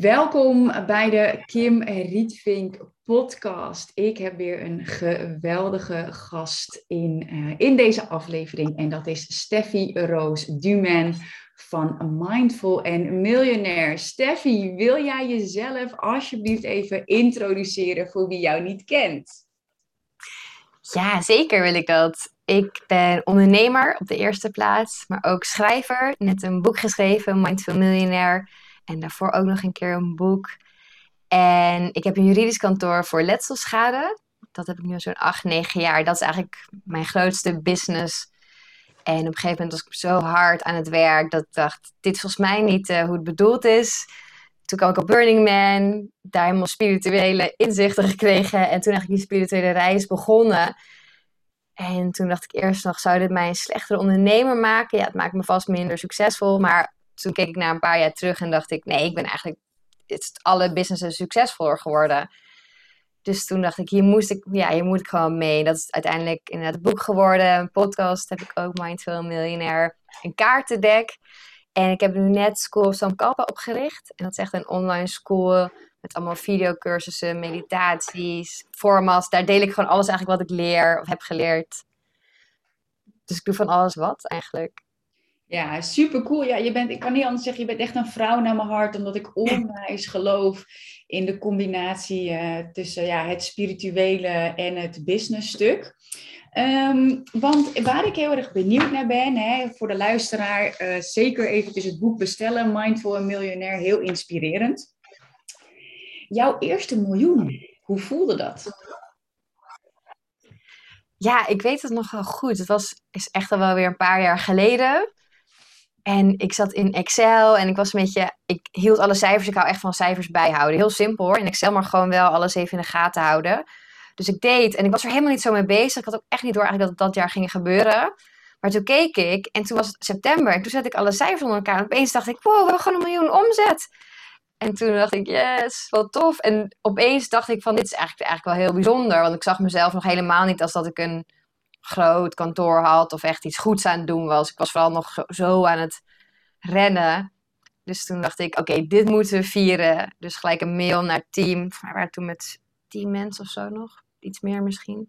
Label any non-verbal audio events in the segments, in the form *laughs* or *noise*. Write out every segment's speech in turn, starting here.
Welkom bij de Kim Rietvink podcast. Ik heb weer een geweldige gast in, uh, in deze aflevering en dat is Steffi Roos Duman van Mindful en Millionaire. Steffi, wil jij jezelf alsjeblieft even introduceren voor wie jou niet kent? Ja, zeker wil ik dat. Ik ben ondernemer op de eerste plaats, maar ook schrijver. Net een boek geschreven, Mindful Millionaire. En daarvoor ook nog een keer een boek. En ik heb een juridisch kantoor voor letselschade. Dat heb ik nu zo'n acht, negen jaar. Dat is eigenlijk mijn grootste business. En op een gegeven moment was ik zo hard aan het werk dat ik dacht, dit is volgens mij niet uh, hoe het bedoeld is. Toen kwam ik op Burning Man, daar helemaal spirituele inzichten gekregen. En toen eigenlijk die spirituele reis begonnen. En toen dacht ik eerst nog, zou dit mij een slechtere ondernemer maken? Ja, het maakt me vast minder succesvol. Maar toen keek ik na een paar jaar terug en dacht ik, nee, ik ben eigenlijk alle businesses succesvoller geworden. Dus toen dacht ik, hier moest ik, ja, hier moet ik gewoon mee. Dat is uiteindelijk inderdaad het boek geworden. Een podcast heb ik ook, Mindful Millionaire. Een kaartendek. En ik heb nu net School of Samkalpa opgericht. En dat is echt een online school met allemaal videocursussen, meditaties, formats. Daar deel ik gewoon alles eigenlijk wat ik leer of heb geleerd. Dus ik doe van alles wat eigenlijk. Ja, super cool. Ja, je bent, ik kan niet anders zeggen, je bent echt een vrouw naar mijn hart, omdat ik onwijs geloof in de combinatie uh, tussen ja, het spirituele en het business stuk. Um, want waar ik heel erg benieuwd naar ben, hè, voor de luisteraar, uh, zeker eventjes het boek bestellen, Mindful en Miljonair, heel inspirerend. Jouw eerste miljoen, hoe voelde dat? Ja, ik weet het nog wel goed. Het was, is echt al wel weer een paar jaar geleden. En ik zat in Excel en ik was een beetje, ik hield alle cijfers, ik hou echt van cijfers bijhouden. Heel simpel hoor, in Excel, maar gewoon wel alles even in de gaten houden. Dus ik deed en ik was er helemaal niet zo mee bezig. Ik had ook echt niet door eigenlijk dat het dat jaar ging gebeuren. Maar toen keek ik en toen was het september en toen zette ik alle cijfers onder elkaar. En opeens dacht ik, wow, we hebben gewoon een miljoen omzet. En toen dacht ik, yes, wat tof. En opeens dacht ik van, dit is eigenlijk, eigenlijk wel heel bijzonder. Want ik zag mezelf nog helemaal niet als dat ik een groot kantoor had of echt iets goeds aan het doen was. Ik was vooral nog zo aan het rennen. Dus toen dacht ik, oké, dit moeten we vieren. Dus gelijk een mail naar het team. We waren toen met tien mensen of zo nog. Iets meer misschien.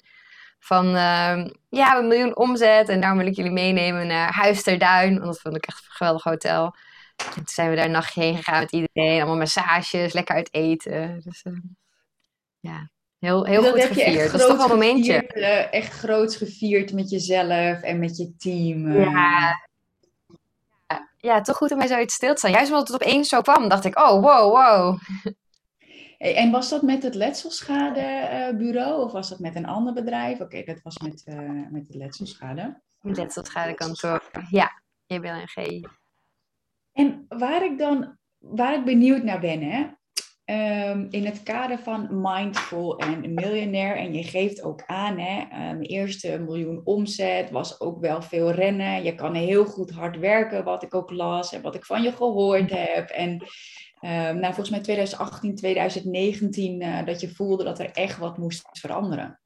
Van, uh, ja, een miljoen omzet. En daarom wil ik jullie meenemen naar Huis ter Duin. Want dat vond ik echt een geweldig hotel. En toen zijn we daar een nachtje heen gegaan met iedereen. Allemaal massages, lekker uit eten. Dus uh, ja, Heel, heel goed gevierd. Dat is toch wel een momentje. Gevierd, uh, echt groots gevierd met jezelf en met je team. Uh. Ja. ja. toch goed om mij zoiets stil te staan. Juist omdat het opeens zo kwam, dacht ik, oh, wow, wow. Hey, en was dat met het letselschadebureau of was dat met een ander bedrijf? Oké, dat was met, uh, met het letselschade. Letselschadekantoor, ja, JBLNG. En waar ik dan, waar ik benieuwd naar ben, hè, Um, in het kader van Mindful en Miljonair, en je geeft ook aan, hè, mijn eerste miljoen omzet was ook wel veel rennen. Je kan heel goed hard werken, wat ik ook las en wat ik van je gehoord heb. En um, nou, volgens mij 2018, 2019, uh, dat je voelde dat er echt wat moest veranderen.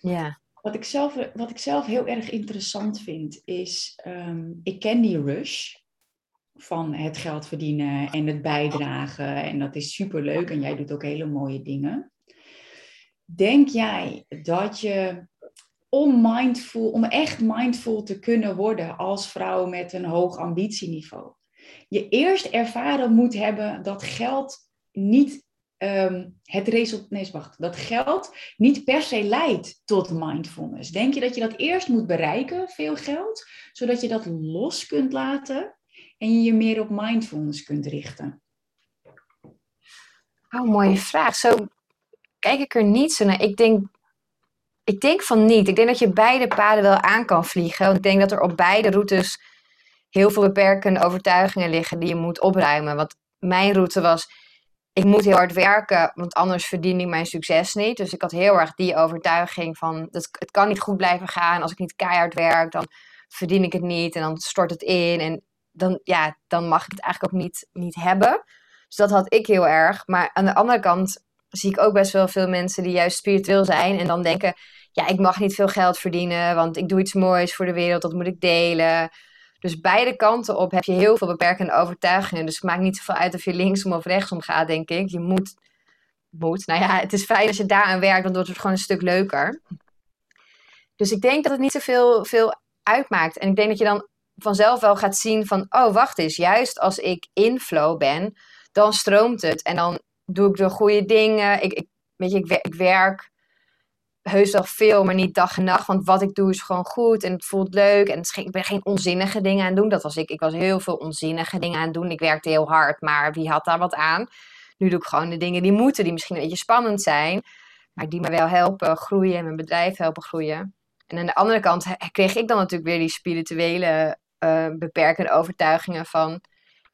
Ja. Wat ik zelf, wat ik zelf heel erg interessant vind, is, um, ik ken die rush van het geld verdienen en het bijdragen. En dat is superleuk en jij doet ook hele mooie dingen. Denk jij dat je om mindful, om echt mindful te kunnen worden als vrouw met een hoog ambitieniveau, je eerst ervaren moet hebben dat geld niet um, het resultaat, nee, wacht, dat geld niet per se leidt tot mindfulness. Denk je dat je dat eerst moet bereiken, veel geld, zodat je dat los kunt laten en je je meer op mindfulness kunt richten? Oh, mooie vraag. Zo kijk ik er niet zo naar. Ik denk, ik denk van niet. Ik denk dat je beide paden wel aan kan vliegen. Want ik denk dat er op beide routes heel veel beperkende overtuigingen liggen die je moet opruimen. Want mijn route was, ik moet heel hard werken, want anders verdien ik mijn succes niet. Dus ik had heel erg die overtuiging van, het, het kan niet goed blijven gaan. Als ik niet keihard werk, dan verdien ik het niet en dan stort het in. En dan, ja, dan mag ik het eigenlijk ook niet, niet hebben. Dus dat had ik heel erg. Maar aan de andere kant zie ik ook best wel veel mensen die juist spiritueel zijn en dan denken, ja, ik mag niet veel geld verdienen, want ik doe iets moois voor de wereld, dat moet ik delen. Dus beide kanten op heb je heel veel beperkende overtuigingen. Dus het maakt niet zoveel uit of je linksom of rechtsom gaat, denk ik. Je moet, moet. Nou ja, het is fijn als je daaraan werkt, dan wordt het gewoon een stuk leuker. Dus ik denk dat het niet zoveel veel uitmaakt. En ik denk dat je dan vanzelf wel gaat zien van, oh wacht eens, juist als ik in flow ben, dan stroomt het. En dan doe ik de goede dingen. Ik, ik weet je, ik werk heus wel veel, maar niet dag en nacht. Want wat ik doe is gewoon goed en het voelt leuk. En ik ben geen onzinnige dingen aan het doen. Dat was ik. Ik was heel veel onzinnige dingen aan het doen. Ik werkte heel hard, maar wie had daar wat aan? Nu doe ik gewoon de dingen die moeten, die misschien een beetje spannend zijn. Maar die me wel helpen groeien en mijn bedrijf helpen groeien. En aan de andere kant kreeg ik dan natuurlijk weer die spirituele uh, beperkende overtuigingen van...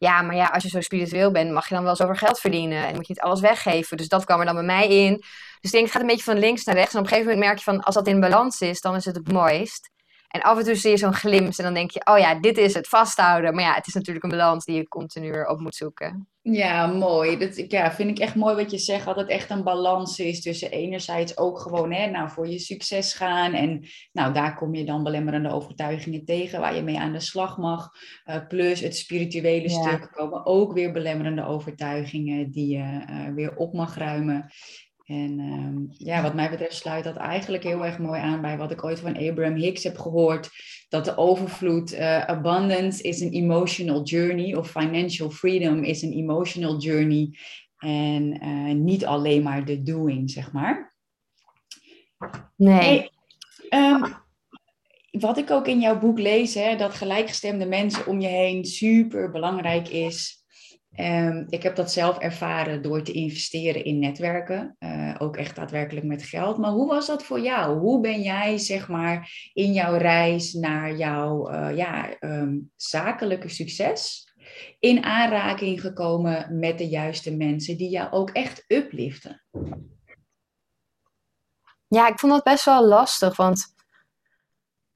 Ja, maar ja, als je zo spiritueel bent, mag je dan wel zoveel geld verdienen. En moet je niet alles weggeven. Dus dat kwam er dan bij mij in. Dus ik denk, het gaat een beetje van links naar rechts. En op een gegeven moment merk je van, als dat in balans is, dan is het het mooist. En af en toe zie je zo'n glimp en dan denk je, oh ja, dit is het, vasthouden. Maar ja, het is natuurlijk een balans die je continu op moet zoeken. Ja, mooi. Dat ja, vind ik echt mooi wat je zegt, dat het echt een balans is tussen enerzijds ook gewoon hè, nou, voor je succes gaan. En nou, daar kom je dan belemmerende overtuigingen tegen waar je mee aan de slag mag. Uh, plus het spirituele stuk komen ook weer belemmerende overtuigingen die je uh, weer op mag ruimen. En ehm, ja, wat mij betreft sluit dat eigenlijk heel erg mooi aan bij wat ik ooit van Abraham Hicks heb gehoord. Dat de overvloed, uh, abundance is een emotional journey of financial freedom is een emotional journey. En uh, niet alleen maar de doing, zeg maar. Nee. um, wat ik ook in jouw boek lees, hè, dat gelijkgestemde mensen om je heen super belangrijk is. Um, ik heb dat zelf ervaren door te investeren in netwerken, uh, ook echt daadwerkelijk met geld. Maar hoe was dat voor jou? Hoe ben jij, zeg maar, in jouw reis naar jouw uh, ja, um, zakelijke succes in aanraking gekomen met de juiste mensen die jou ook echt upliften? Ja, ik vond dat best wel lastig, want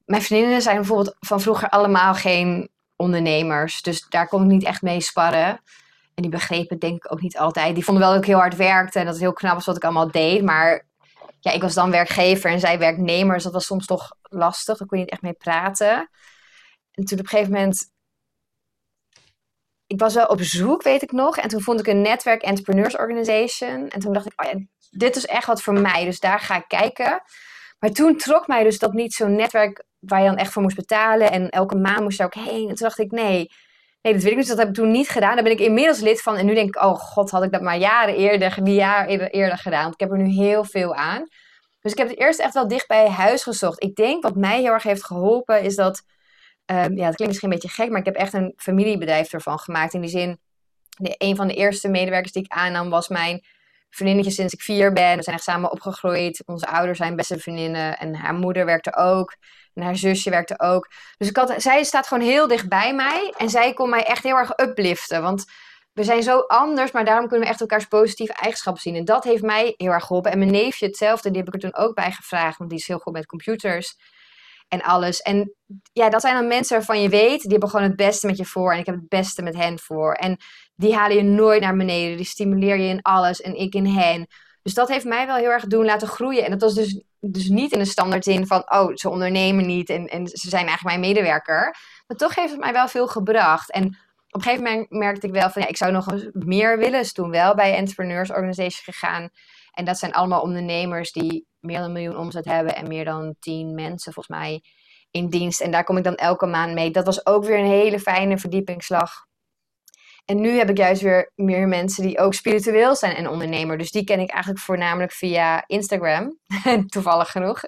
mijn vriendinnen zijn bijvoorbeeld van vroeger allemaal geen ondernemers, dus daar kon ik niet echt mee sparren. En die begrepen denk ik ook niet altijd. Die vonden wel dat ik heel hard werkte en dat het heel knap was wat ik allemaal deed. Maar ja, ik was dan werkgever en zij werknemer. Dus dat was soms toch lastig. Daar kon je niet echt mee praten. En toen op een gegeven moment... Ik was wel op zoek, weet ik nog. En toen vond ik een netwerk Entrepreneurs Organization. En toen dacht ik, oh dit is echt wat voor mij. Dus daar ga ik kijken. Maar toen trok mij dus dat niet zo'n netwerk waar je dan echt voor moest betalen. En elke maand moest je ook heen. En toen dacht ik, nee, Nee, dat weet ik niet. Dat heb ik toen niet gedaan. Daar ben ik inmiddels lid van. En nu denk ik, oh god, had ik dat maar jaren eerder, die jaar eerder, gedaan. Want ik heb er nu heel veel aan. Dus ik heb het eerst echt wel dicht bij huis gezocht. Ik denk wat mij heel erg heeft geholpen is dat, um, ja, het klinkt misschien een beetje gek, maar ik heb echt een familiebedrijf ervan gemaakt. In die zin, een van de eerste medewerkers die ik aannam was mijn vriendinnetje sinds ik vier ben. We zijn echt samen opgegroeid. Onze ouders zijn beste vriendinnen en haar moeder werkte ook. En haar zusje werkte ook. Dus ik had, zij staat gewoon heel dicht bij mij. En zij kon mij echt heel erg upliften. Want we zijn zo anders, maar daarom kunnen we echt elkaars positieve eigenschappen zien. En dat heeft mij heel erg geholpen. En mijn neefje hetzelfde, die heb ik er toen ook bij gevraagd. Want die is heel goed met computers en alles. En ja, dat zijn dan mensen waarvan je weet, die hebben gewoon het beste met je voor. En ik heb het beste met hen voor. En die halen je nooit naar beneden. Die stimuleer je in alles en ik in hen. Dus dat heeft mij wel heel erg doen laten groeien. En dat was dus, dus niet in de standaard zin van, oh, ze ondernemen niet en, en ze zijn eigenlijk mijn medewerker. Maar toch heeft het mij wel veel gebracht. En op een gegeven moment merkte ik wel van, ja, ik zou nog meer willen. Dus toen wel bij Entrepreneurs Organization gegaan. En dat zijn allemaal ondernemers die meer dan een miljoen omzet hebben en meer dan tien mensen volgens mij in dienst. En daar kom ik dan elke maand mee. Dat was ook weer een hele fijne verdiepingsslag. En nu heb ik juist weer meer mensen die ook spiritueel zijn en ondernemer. Dus die ken ik eigenlijk voornamelijk via Instagram. *laughs* Toevallig genoeg.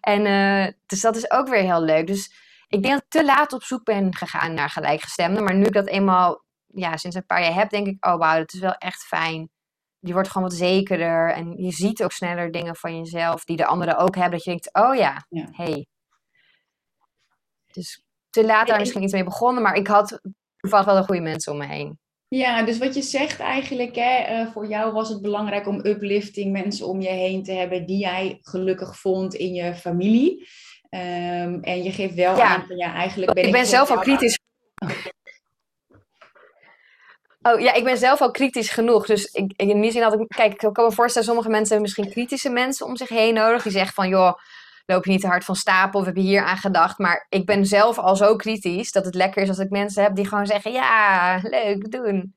En uh, dus dat is ook weer heel leuk. Dus ik denk dat ik te laat op zoek ben gegaan naar gelijkgestemden. Maar nu ik dat eenmaal ja, sinds een paar jaar heb, denk ik, oh wauw, dat is wel echt fijn. Je wordt gewoon wat zekerder en je ziet ook sneller dingen van jezelf die de anderen ook hebben. Dat je denkt, oh ja, ja. hey. Dus te laat daar misschien iets mee begonnen, maar ik had toevallig wel de goede mensen om me heen. Ja, dus wat je zegt eigenlijk, hè, uh, voor jou was het belangrijk om uplifting, mensen om je heen te hebben die jij gelukkig vond in je familie. Um, en je geeft wel aan van ja, eigenlijk ben ik. Ik ben zelf al kritisch. Oh ja, ik ben zelf al kritisch genoeg. Dus ik, in die zin had ik. Kijk, ik kan me voorstellen, sommige mensen hebben misschien kritische mensen om zich heen nodig. Die zeggen van joh, loop je niet te hard van stapel of heb je hier aan gedacht. Maar ik ben zelf al zo kritisch dat het lekker is als ik mensen heb die gewoon zeggen: ja, leuk, doen.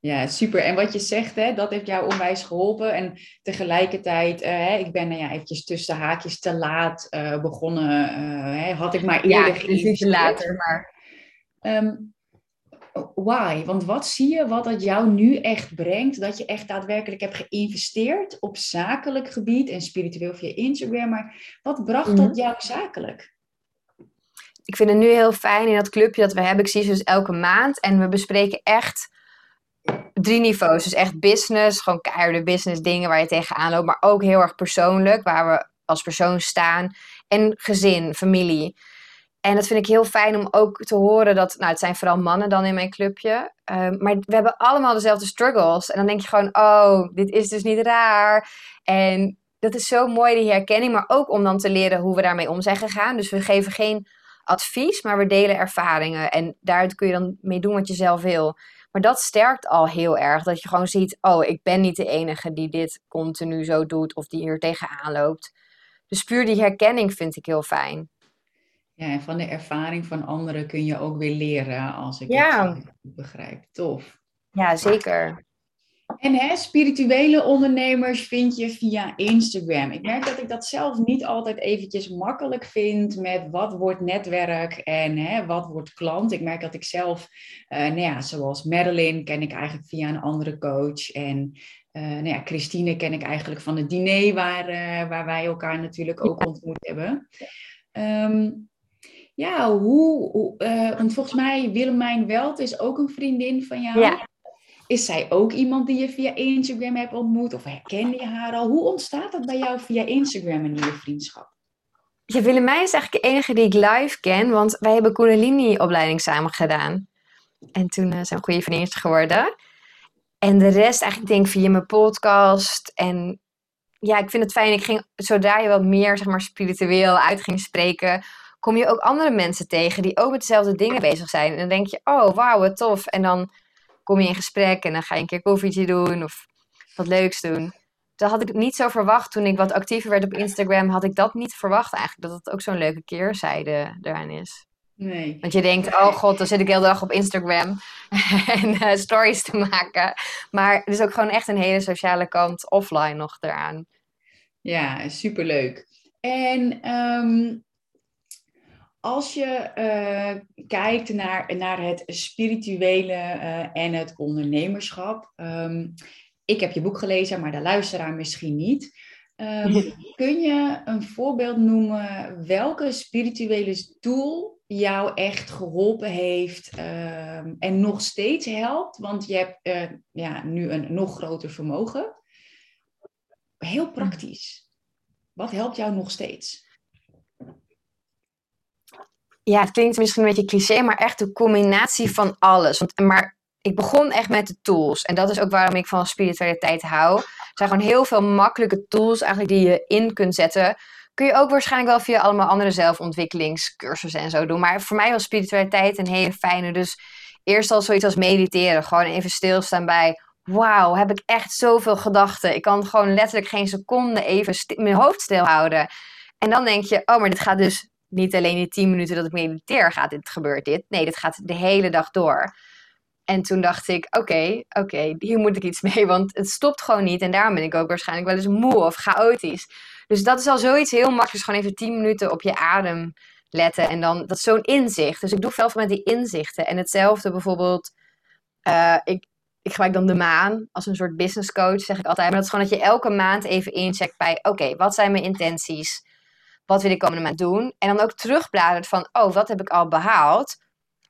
Ja, super. En wat je zegt, hè, dat heeft jou onwijs geholpen. En tegelijkertijd, uh, ik ben nou ja, eventjes tussen haakjes te laat uh, begonnen. Uh, had ik maar eerder ja, later, maar... Um, why? Want wat zie je wat dat jou nu echt brengt? Dat je echt daadwerkelijk hebt geïnvesteerd op zakelijk gebied en spiritueel via Instagram. Maar wat bracht dat mhm. jou zakelijk? Ik vind het nu heel fijn in dat clubje dat we hebben. Ik zie ze dus elke maand en we bespreken echt drie niveaus. Dus echt business, gewoon keiharde business dingen waar je tegenaan loopt. Maar ook heel erg persoonlijk, waar we als persoon staan. En gezin, familie. En dat vind ik heel fijn om ook te horen dat, nou het zijn vooral mannen dan in mijn clubje, ehm, maar we hebben allemaal dezelfde struggles. En dan denk je gewoon, oh, dit is dus niet raar. En dat is zo mooi, die herkenning, maar ook om dan te leren hoe we daarmee om zijn gegaan. Dus we geven geen advies, maar we delen ervaringen. En daaruit kun je dan mee doen wat je zelf wil. Maar dat sterkt al heel erg. Dat je gewoon ziet, oh, ik ben niet de enige die dit continu zo doet of die hier tegenaan loopt. Dus puur die herkenning vind ik heel fijn. Ja, en van de ervaring van anderen kun je ook weer leren, als ik het begrijp. Tof. Ja, zeker. En hè, spirituele ondernemers vind je via Instagram. Ik merk dat ik dat zelf niet altijd eventjes makkelijk vind met wat wordt netwerk en hè, wat wordt klant. Ik merk dat ik zelf, uh, nou ja, zoals Madeline ken ik eigenlijk via een andere coach. En uh, nou ja, Christine ken ik eigenlijk van het diner waar, uh, waar wij elkaar natuurlijk ook ontmoet hebben. Um, ja, hoe, hoe want volgens mij Willemijn Welt is ook een vriendin van jou. Ja. Is zij ook iemand die je via Instagram hebt ontmoet? Of herken je haar al? Hoe ontstaat dat bij jou via Instagram, een nieuwe vriendschap? Ja, Willemijn is eigenlijk de enige die ik live ken, want wij hebben Kundalini-opleiding samen gedaan. En toen uh, zijn we goede vriendjes geworden. En de rest eigenlijk denk ik via mijn podcast. En ja, ik vind het fijn. Ik ging, zodra je wat meer zeg maar, spiritueel uit ging spreken, kom je ook andere mensen tegen die ook met dezelfde dingen bezig zijn. En dan denk je, oh wauw, wat tof. En dan kom je in gesprek en dan ga je een keer koffietje doen of wat leuks doen. Dat had ik niet zo verwacht toen ik wat actiever werd op Instagram. Had ik dat niet verwacht eigenlijk, dat het ook zo'n leuke keerzijde eraan is. Nee. Want je denkt, oh god, dan zit ik de hele dag op Instagram *laughs* en uh, stories te maken. Maar er is ook gewoon echt een hele sociale kant offline nog eraan. Ja, superleuk. En um, als je uh, kijkt naar, naar het spirituele uh, en het ondernemerschap. Um, ik heb je boek gelezen, maar de luisteraar misschien niet. Um, kun je een voorbeeld noemen welke spirituele tool jou echt geholpen heeft um, en nog steeds helpt? Want je hebt uh, ja, nu een nog groter vermogen. Heel praktisch. Wat helpt jou nog steeds? Ja, het klinkt misschien een beetje cliché, maar echt de combinatie van alles. Want, maar ik begon echt met de tools. En dat is ook waarom ik van spiritualiteit hou. Er zijn gewoon heel veel makkelijke tools eigenlijk die je in kunt zetten. Kun je ook waarschijnlijk wel via allemaal andere zelfontwikkelingscursussen en zo doen. Maar voor mij was spiritualiteit een hele fijne. Dus eerst al zoiets als mediteren. Gewoon even stilstaan bij wauw, heb ik echt zoveel gedachten. Ik kan gewoon letterlijk geen seconde even mijn hoofd stilhouden. En dan denk je, oh, maar dit gaat dus niet alleen die tien minuten dat ik mediteer gaat dit, gebeurt dit. Nee, dit gaat de hele dag door. En toen dacht ik, oké, oké, hier moet ik iets mee, *laughs* want het stopt gewoon niet. En daarom ben ik ook waarschijnlijk wel eens moe of chaotisch. Dus dat is al zoiets heel makkelijks, gewoon even tien minuten op je adem letten. En dan, dat is zo'n inzicht. Dus ik doe veel met die inzichten. En hetzelfde bijvoorbeeld, uh, ik, ik gebruik dan de maan als een soort business coach, zeg ik altijd. Maar dat is gewoon dat je elke maand even incheckt bij, oké, wat zijn mijn intenties? Wat wil ik komende maand doen? En dan ook terugbladeren van, oh, wat heb ik al behaald?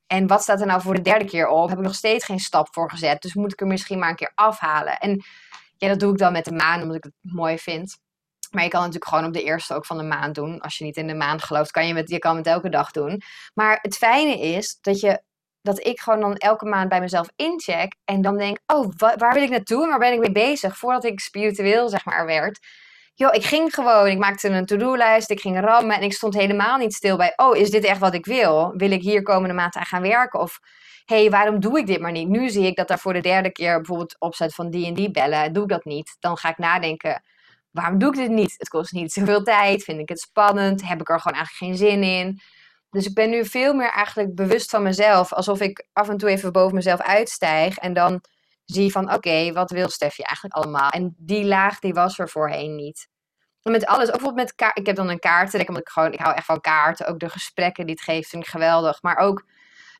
En wat staat er nou voor de derde keer op? Heb ik nog steeds geen stap voor gezet? Dus moet ik er misschien maar een keer afhalen? En ja, dat doe ik dan met de maan, omdat ik het mooi vind. Maar je kan natuurlijk gewoon op de eerste ook van de maand doen. Als je niet in de maan gelooft, kan je, met, je kan het elke dag doen. Maar het fijne is dat, je, dat ik gewoon dan elke maand bij mezelf incheck. En dan denk, oh, waar wil ik naartoe waar ben ik mee bezig? Voordat ik spiritueel, zeg maar, werd joh, ik ging gewoon, ik maakte een to-do-lijst, ik ging rammen en ik stond helemaal niet stil bij, oh, is dit echt wat ik wil? Wil ik hier komende maand aan gaan werken? Of, hé, hey, waarom doe ik dit maar niet? Nu zie ik dat daar voor de derde keer bijvoorbeeld opzet van die en die bellen, doe ik dat niet. Dan ga ik nadenken, waarom doe ik dit niet? Het kost niet zoveel tijd, vind ik het spannend, heb ik er gewoon eigenlijk geen zin in? Dus ik ben nu veel meer eigenlijk bewust van mezelf, alsof ik af en toe even boven mezelf uitstijg en dan zie van oké, wat wil Stefje eigenlijk allemaal? En die laag die was er voorheen niet. En met alles, bijvoorbeeld met kaarten. Ik heb dan een kaartendek, omdat ik gewoon, ik hou echt van kaarten. Ook de gesprekken die het geeft, vind ik geweldig. Maar ook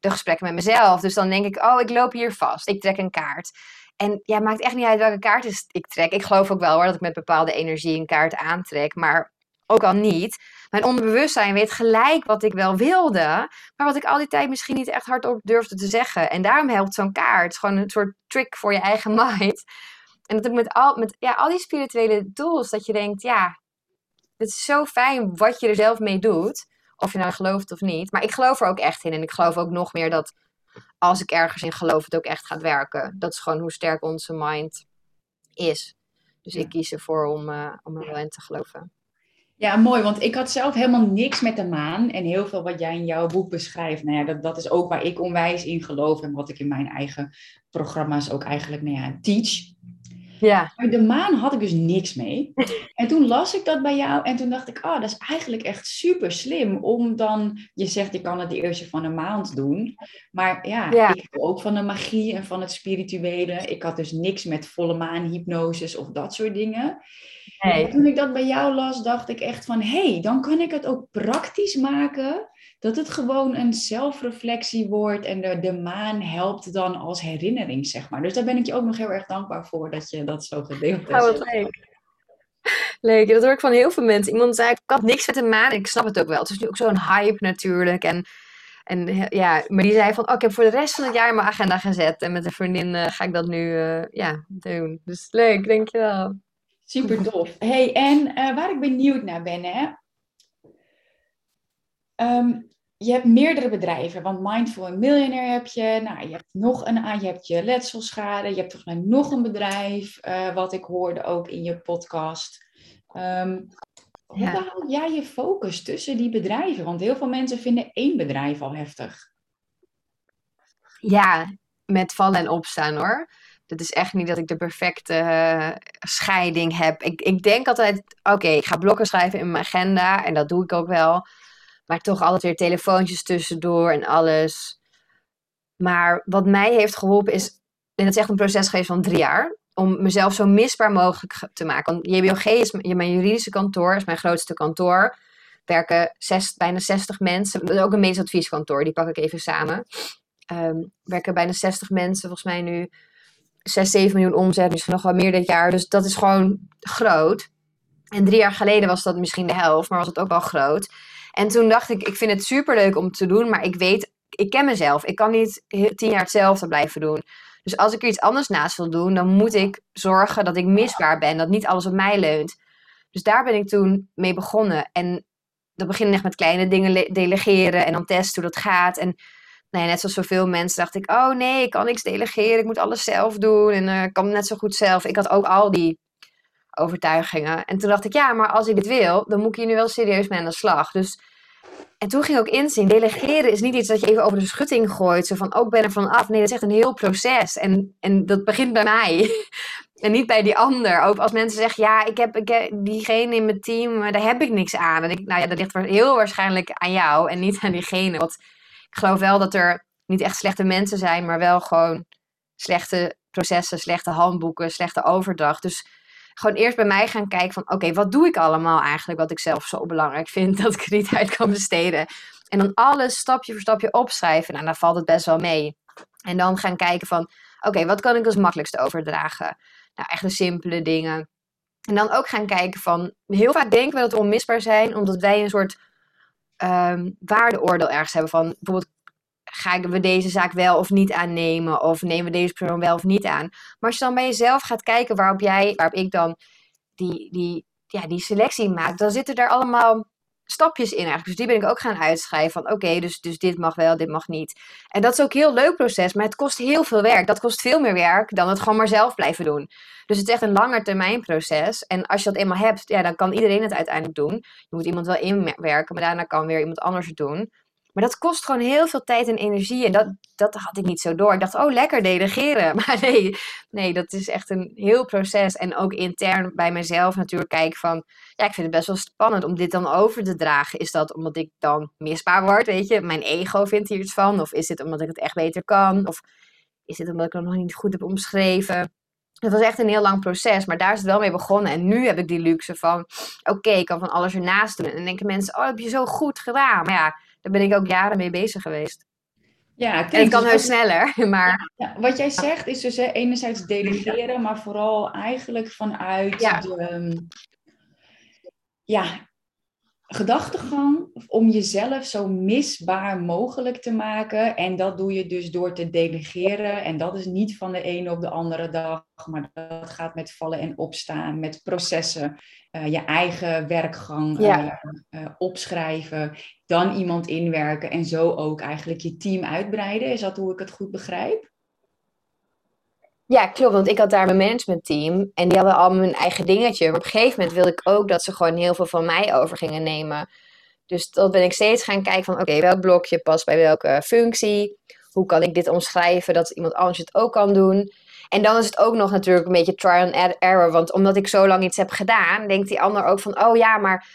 de gesprekken met mezelf. Dus dan denk ik, oh, ik loop hier vast. Ik trek een kaart. En ja, maakt echt niet uit welke kaart ik trek. Ik geloof ook wel hoor, dat ik met bepaalde energie een kaart aantrek. Maar ook al niet. Mijn onderbewustzijn weet gelijk wat ik wel wilde, maar wat ik al die tijd misschien niet echt hardop durfde te zeggen. En daarom helpt zo'n kaart. Het is gewoon een soort trick voor je eigen *laughs* mind. En dat ook met al, met, ja, al die spirituele tools, dat je denkt, ja, het is zo fijn wat je er zelf mee doet. Of je nou gelooft of niet. Maar ik geloof er ook echt in. En ik geloof ook nog meer dat als ik ergens in geloof, het ook echt gaat werken. Dat is gewoon hoe sterk onze mind is. Dus ik kies ervoor om, uh, om er wel in te geloven. Ja, mooi, want ik had zelf helemaal niks met de maan. En heel veel wat jij in jouw boek beschrijft, nou ja, dat, dat is ook waar ik onwijs in geloof. En wat ik in mijn eigen programma's ook eigenlijk nou ja, teach. Ja. Maar de maan had ik dus niks mee. En toen las ik dat bij jou en toen dacht ik, oh, dat is eigenlijk echt super slim om dan, je zegt je kan het de eerste van een maand doen. Maar ja, ja. ik heb ook van de magie en van het spirituele. Ik had dus niks met volle maan hypnoses of dat soort dingen. Nee. Toen ik dat bij jou las, dacht ik echt van, hé, hey, dan kan ik het ook praktisch maken. Dat het gewoon een zelfreflectie wordt en de, de maan helpt dan als herinnering, zeg maar. Dus daar ben ik je ook nog heel erg dankbaar voor dat je dat zo gedeeld hebt. Oh, wat leuk. *laughs* Leuk, dat hoor ik van heel veel mensen. Iemand zei, ik had niks met de maan. Ik snap het ook wel. Het is nu ook zo'n hype natuurlijk. En, en ja, maar die zei van, oh, ik heb voor de rest van het jaar mijn agenda gezet. En met een vriendin uh, ga ik dat nu uh, ja, doen. Dus leuk, dankjewel. Super tof. Hey, en uh, waar ik benieuwd naar ben, hè. Um, je hebt meerdere bedrijven, want Mindful Millionaire heb je. Nou, je hebt nog een aan, je hebt je letselschade. Je hebt volgens mij nog een bedrijf, uh, wat ik hoorde ook in je podcast. Um, hoe ja. hou jij je focus tussen die bedrijven? Want heel veel mensen vinden één bedrijf al heftig. Ja, met vallen en opstaan hoor. Het is echt niet dat ik de perfecte uh, scheiding heb. Ik, ik denk altijd, oké, ik ga blokken schrijven in mijn agenda. En dat doe ik ook wel. Maar toch altijd weer telefoontjes tussendoor en alles. Maar wat mij heeft geholpen is, en dat is echt een proces geweest van drie jaar, om mezelf zo misbaar mogelijk te maken. Want JBOG is mijn juridische kantoor, is mijn grootste kantoor. Werken bijna 60 mensen. Dat is ook een medisch advieskantoor, die pak ik even samen. Um, werken bijna 60 mensen, volgens mij nu 6, 7 miljoen omzet, misschien nog wel meer dit jaar. Dus dat is gewoon groot. En drie jaar geleden was dat misschien de helft, maar was het ook wel groot. En toen dacht ik, ik vind het superleuk om te doen, maar ik weet, ik ken mezelf. Ik kan niet tien jaar hetzelfde blijven doen. Dus als ik er iets anders naast wil doen, dan moet ik zorgen dat ik misbaar ben, dat niet alles op mij leunt. Dus daar ben ik toen mee begonnen. En dat begint echt met kleine dingen delegeren en dan testen hoe dat gaat. En nou net zoals zoveel mensen dacht ik, oh nee, ik kan niks delegeren, ik moet alles zelf doen en ik kan net zo goed zelf. Ik had ook al die overtuigingen. En toen dacht ik, ja, maar als ik dit wil, dan moet ik hier nu wel serieus mee aan de slag. Dus, en toen ging ik ook inzien, delegeren is niet iets dat je even over de schutting gooit. Zo van, ook oh, ben er van af. Nee, dat is echt een heel proces. En, en dat begint bij mij. *laughs* en niet bij die ander. Ook als mensen zeggen, ja, ik heb, diegene in mijn team, daar heb ik niks aan. En ik, nou ja, dat ligt heel waarschijnlijk aan jou en niet aan diegene. Want ik geloof wel dat er niet echt slechte mensen zijn, maar wel gewoon slechte processen, slechte handboeken, slechte overdracht. Dus gewoon eerst bij mij gaan kijken van oké, wat doe ik allemaal eigenlijk wat ik zelf zo belangrijk vind *laughs* dat ik er niet uit kan besteden. En dan alles stapje voor stapje opschrijven. Nou, dan valt het best wel mee. En dan gaan kijken van oké, wat kan ik als makkelijkste overdragen? Nou, echt de simpele dingen. En dan ook gaan kijken van, heel vaak denken we dat we onmisbaar zijn, omdat wij een soort um, waardeoordeel ergens hebben van, bijvoorbeeld, gaan we deze zaak wel of niet aannemen? Of nemen we deze persoon wel of niet aan? Maar als je dan bij jezelf gaat kijken waarop jij, waarop ik dan die, die, ja, die selectie maak, dan zitten er allemaal stapjes in eigenlijk. Dus die ben ik ook gaan uitschrijven van oké, dus, dus dit mag wel, dit mag niet. En dat is ook een heel leuk proces, maar het kost heel veel werk. Dat kost veel meer werk dan het gewoon maar zelf blijven doen. Dus het is echt een langer termijn proces. En als je dat eenmaal hebt, ja, dan kan iedereen het uiteindelijk doen. Je moet iemand wel inwerken, maar daarna kan weer iemand anders het doen. Maar dat kost gewoon heel veel tijd en energie. En dat, dat had ik niet zo door. Ik dacht, oh, lekker delegeren. *laughs* Maar nee, nee, dat is echt een heel proces. En ook intern bij mezelf natuurlijk kijken van... Ja, ik vind het best wel spannend om dit dan over te dragen. Is dat omdat ik dan misbaar word, weet je? Mijn ego vindt hier iets van. Of is dit omdat ik het echt beter kan? Of is dit omdat ik het nog niet goed heb omschreven? Het was echt een heel lang proces, maar daar is het wel mee begonnen. En nu heb ik die luxe van, oké, ik kan van alles ernaast doen. En dan denken mensen, oh, heb je zo goed gedaan. Maar ja, daar ben ik ook jaren mee bezig geweest. Ja, en het kan dus heus sneller, *laughs* maar... Ja, wat jij zegt is dus hè, enerzijds delegeren, maar vooral eigenlijk vanuit ja. de... Ehm, ja, gedachtegang om jezelf zo misbaar mogelijk te maken. En dat doe je dus door te delegeren. En dat is niet van de ene op de andere dag, maar dat gaat met vallen en opstaan, met processen, uh, je eigen werkgang uh, uh, opschrijven, dan iemand inwerken en zo ook eigenlijk je team uitbreiden. Is dat hoe ik het goed begrijp? Ja, klopt. Want ik had daar mijn managementteam en die hadden allemaal hun eigen dingetje. Maar op een gegeven moment wilde ik ook dat ze gewoon heel veel van mij over gingen nemen. Dus dat ben ik steeds gaan kijken van oké, welk blokje past bij welke functie? Hoe kan ik dit omschrijven dat iemand anders het ook kan doen? En dan is het ook nog natuurlijk een beetje trial and error. Want omdat ik zo lang iets heb gedaan, denkt die ander ook van oh ja, maar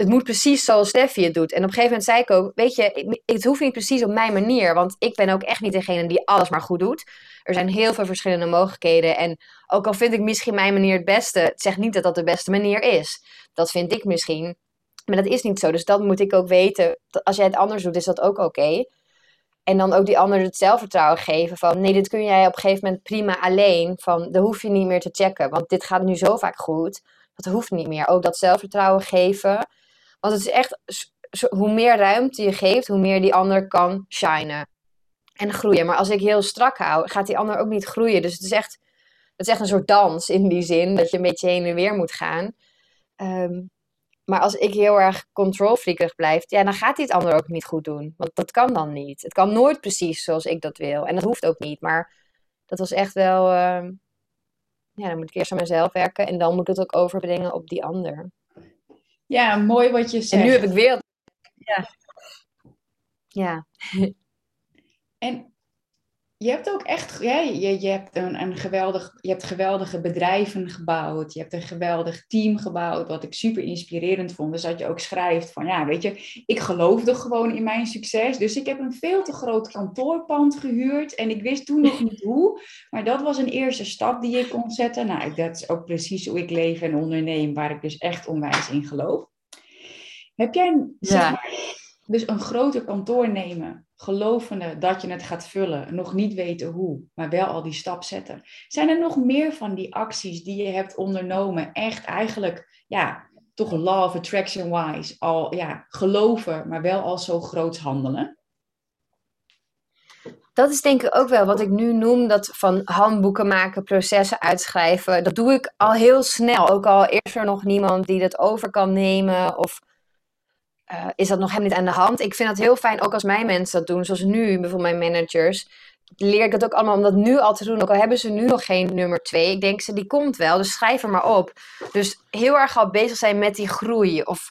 het moet precies zoals Steffi het doet. En op een gegeven moment zei ik ook, weet je, het hoeft niet precies op mijn manier. Want ik ben ook echt niet degene die alles maar goed doet. Er zijn heel veel verschillende mogelijkheden. En ook al vind ik misschien mijn manier het beste, het zegt niet dat dat de beste manier is. Dat vind ik misschien. Maar dat is niet zo. Dus dat moet ik ook weten. Als jij het anders doet, is dat ook oké. En dan ook die ander het zelfvertrouwen geven van nee, dit kun jij op een gegeven moment prima alleen. Van dat hoef je niet meer te checken, want dit gaat nu zo vaak goed. Dat hoeft niet meer. Ook dat zelfvertrouwen geven. Want het is echt, hoe meer ruimte je geeft, hoe meer die ander kan shinen en groeien. Maar als ik heel strak hou, gaat die ander ook niet groeien. Dus het is echt, het is echt een soort dans in die zin, dat je een beetje heen en weer moet gaan. Ehm, maar als ik heel erg controlfreakig blijf, ja, dan gaat die het ander ook niet goed doen. Want dat kan dan niet. Het kan nooit precies zoals ik dat wil. En dat hoeft ook niet. Maar dat was echt wel. Uh, ja, dan moet ik eerst aan mezelf werken. En dan moet ik het ook overbrengen op die ander. Ja, mooi wat je zegt. En nu heb ik weer. Ja. Ja. En je hebt ook echt, ja, je, je, hebt een, een geweldig, je hebt geweldige bedrijven gebouwd. Je hebt een geweldig team gebouwd, wat ik super inspirerend vond. Dus dat je ook schrijft van, ja, weet je, ik geloofde gewoon in mijn succes. Dus ik heb een veel te groot kantoorpand gehuurd. En ik wist toen nog *laughs* niet hoe. Maar dat was een eerste stap die ik kon zetten. Nou, dat is ook precies hoe ik leef en onderneem, waar ik dus echt onwijs in geloof. Heb jij, zeg maar, dus een groter kantoor nemen, gelovende dat je het gaat vullen, nog niet weten hoe, maar wel al die stap zetten. Zijn er nog meer van die acties die je hebt ondernomen, echt eigenlijk, ja, toch law of attraction wise, al ja, geloven, maar wel al zo groot handelen? Dat is denk ik ook wel wat ik nu noem, dat van handboeken maken, processen uitschrijven. Dat doe ik al heel snel. Ook al is er nog niemand die dat over kan nemen of uh, is dat nog helemaal niet aan de hand. Ik vind dat heel fijn, ook als mijn mensen dat doen, zoals nu, bijvoorbeeld mijn managers. Leer ik dat ook allemaal om dat nu al te doen. Ook al hebben ze nu nog geen nummer twee. Ik denk ze, die komt wel, dus schrijf er maar op. Dus heel erg al bezig zijn met die groei. Of,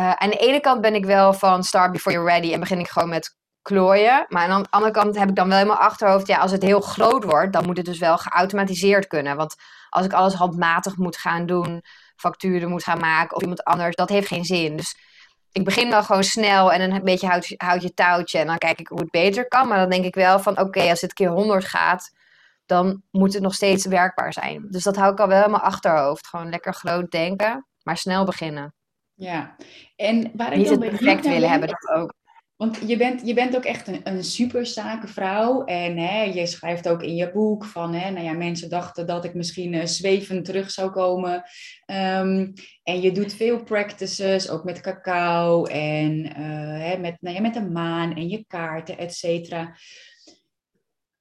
uh, aan de ene kant ben ik wel van start before you're ready en begin ik gewoon met klooien. Maar aan de andere kant heb ik dan wel mijn achterhoofd, ja, als het heel groot wordt, dan moet het dus wel geautomatiseerd kunnen. Want als ik alles handmatig moet gaan doen, facturen moet gaan maken of iemand anders, dat heeft geen zin. Dus ik begin wel gewoon snel en een beetje houd, houd je touwtje en dan kijk ik hoe het beter kan. Maar dan denk ik wel van oké, als het keer 100 gaat, dan moet het nog steeds werkbaar zijn. Dus dat hou ik al wel in mijn achterhoofd. Gewoon lekker groot denken, maar snel beginnen. Ja, en waar ik Niet het perfect willen hebben, dat ook. Want je bent, je bent ook echt een, een super vrouw. En hè, je schrijft ook in je boek van, hè, nou ja, mensen dachten dat ik misschien uh, zwevend terug zou komen. Um, en je doet veel practices, ook met cacao en uh, hè, met, nou ja, met de maan en je kaarten, et cetera.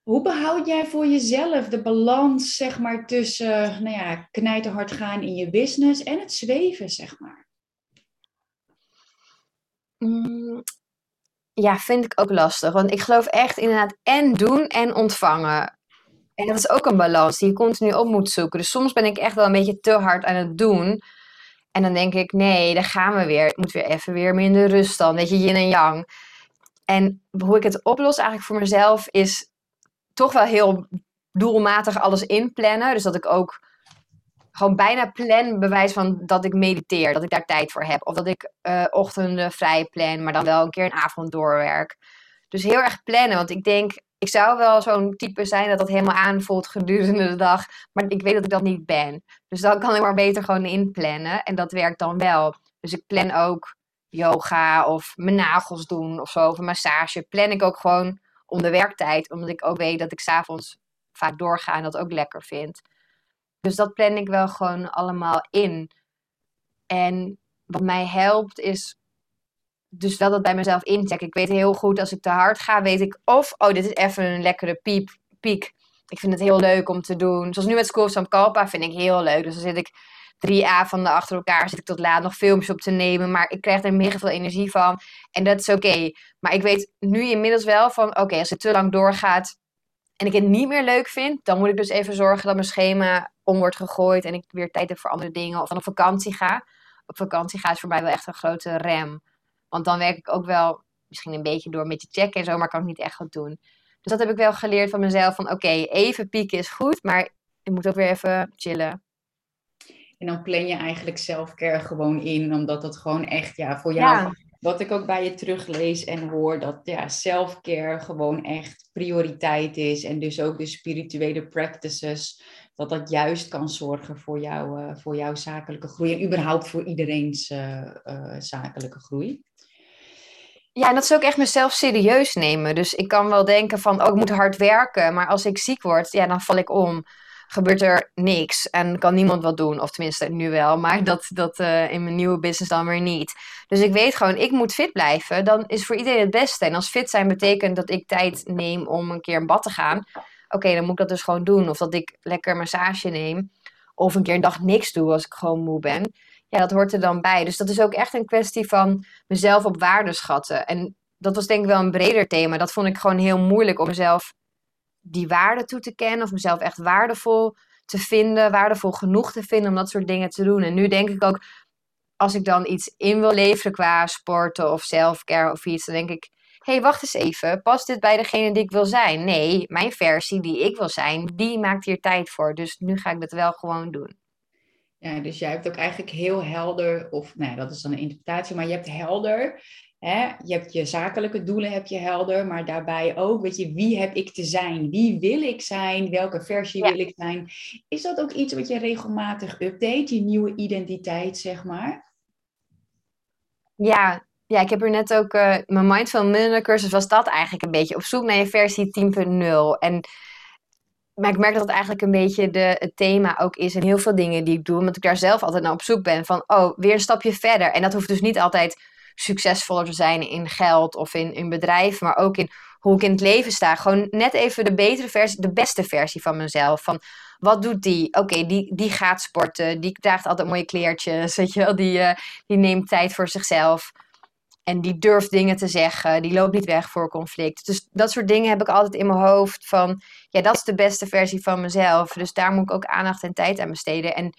Hoe behoud jij voor jezelf de balans, zeg maar, tussen, nou ja, knijterhard gaan in je business en het zweven, zeg maar? Mm, ja, vind ik ook lastig. Want ik geloof echt inderdaad en doen en ontvangen. En dat is ook een balans die je continu op moet zoeken. Dus soms ben ik echt wel een beetje te hard aan het doen. En dan denk ik, nee, daar gaan we weer. Ik moet weer even weer minder rust dan. Weet je, yin en yang. En hoe ik het oplos eigenlijk voor mezelf is toch wel heel doelmatig alles inplannen. Dus dat ik ook gewoon bijna plan bewijs van dat ik mediteer, dat ik daar tijd voor heb. Of dat ik uh, ochtenden vrij plan, maar dan wel een keer een avond doorwerk. Dus heel erg plannen, want ik denk, ik zou wel zo'n type zijn dat dat helemaal aanvoelt gedurende de dag. Maar ik weet dat ik dat niet ben. Dus dan kan ik maar beter gewoon inplannen. En dat werkt dan wel. Dus ik plan ook yoga of mijn nagels doen of zo. Of een massage. Plan ik ook gewoon om de werktijd. Omdat ik ook weet dat ik s'avonds vaak doorga en dat ook lekker vind. Dus dat plan ik wel gewoon allemaal in. En wat mij helpt is dus wel dat bij mezelf inchecken. Ik weet heel goed als ik te hard ga, weet ik of, oh, dit is even een lekkere piep, piek. Ik vind het heel leuk om te doen. Zoals nu met School of Kalpa vind ik heel leuk. Dus dan zit ik drie avonden achter elkaar, zit ik tot laat nog filmpjes op te nemen. Maar ik krijg er mega veel energie van. En dat is oké. Maar ik weet nu inmiddels wel van, oké, als het te lang doorgaat en ik het niet meer leuk vind, dan moet ik dus even zorgen dat mijn schema om wordt gegooid en ik weer tijd heb voor andere dingen. Of dan op vakantie ga. Op vakantie gaat is voor mij wel echt een grote rem. Want dan werk ik ook wel misschien een beetje door met je checken en zo, maar kan ik niet echt goed doen. Dus dat heb ik wel geleerd van mezelf. Van oké, even pieken is goed, maar je moet ook weer even chillen. En dan plan je eigenlijk zelfcare gewoon in, omdat dat gewoon echt ja, voor jou wat ik ook bij je teruglees en hoor, dat ja, self-care gewoon echt prioriteit is. En dus ook de spirituele practices, dat dat juist kan zorgen voor, jou, uh, voor jouw zakelijke groei. En überhaupt voor iedereen's uh, uh, zakelijke groei. Ja, en dat is ook echt mezelf serieus nemen. Dus ik kan wel denken van, oh, ik moet hard werken. Maar als ik ziek word, ja, dan val ik om gebeurt er niks en kan niemand wat doen. Of tenminste, nu wel, maar dat, dat uh, in mijn nieuwe business dan weer niet. Dus ik weet gewoon, ik moet fit blijven. Dan is voor iedereen het beste. En als fit zijn betekent dat ik tijd neem om een keer een bad te gaan. Oké, dan moet ik dat dus gewoon doen. Of dat ik lekker massage neem. Of een keer een dag niks doe als ik gewoon moe ben. Ja, dat hoort er dan bij. Dus dat is ook echt een kwestie van mezelf op waarde schatten. En dat was denk ik wel een breder thema. Dat vond ik gewoon heel moeilijk om mezelf die waarde toe te kennen of mezelf echt waardevol te vinden, waardevol genoeg te vinden om dat soort dingen te doen. En nu denk ik ook, als ik dan iets in wil leveren qua sporten of selfcare of iets, dan denk ik, hé, hey, wacht eens even, past dit bij degene die ik wil zijn? Nee, mijn versie die ik wil zijn, die maakt hier tijd voor. Dus nu ga ik dat wel gewoon doen. Ja, dus jij hebt ook eigenlijk heel helder, of nou dat is dan een interpretatie, maar je hebt helder Hè? Je hebt je zakelijke doelen heb je helder, maar daarbij ook, weet je, wie heb ik te zijn? Wie wil ik zijn? Welke versie wil ik zijn? Is dat ook iets wat je regelmatig update, je nieuwe identiteit, zeg maar? Ja, ja ik heb er net ook, uh, mijn Mindful Millionaire cursus was dat eigenlijk een beetje, op zoek naar je versie 10.0. En maar ik merk dat het eigenlijk een beetje de, het thema ook is in heel veel dingen die ik doe. Omdat ik daar zelf altijd naar op zoek ben van, oh, weer een stapje verder. En dat hoeft dus niet altijd succesvoller te zijn in geld of in, in bedrijf, maar ook in hoe ik in het leven sta. Gewoon net even de betere versie, de beste versie van mezelf. Van wat doet die? Oké, die, die gaat sporten, die draagt altijd mooie kleertjes, *laughs* weet je wel, die, uh, die neemt tijd voor zichzelf. En die durft dingen te zeggen, die loopt niet weg voor conflict. Dus dat soort dingen heb ik altijd in mijn hoofd van, ja, dat is de beste versie van mezelf. Dus daar moet ik ook aandacht en tijd aan besteden. En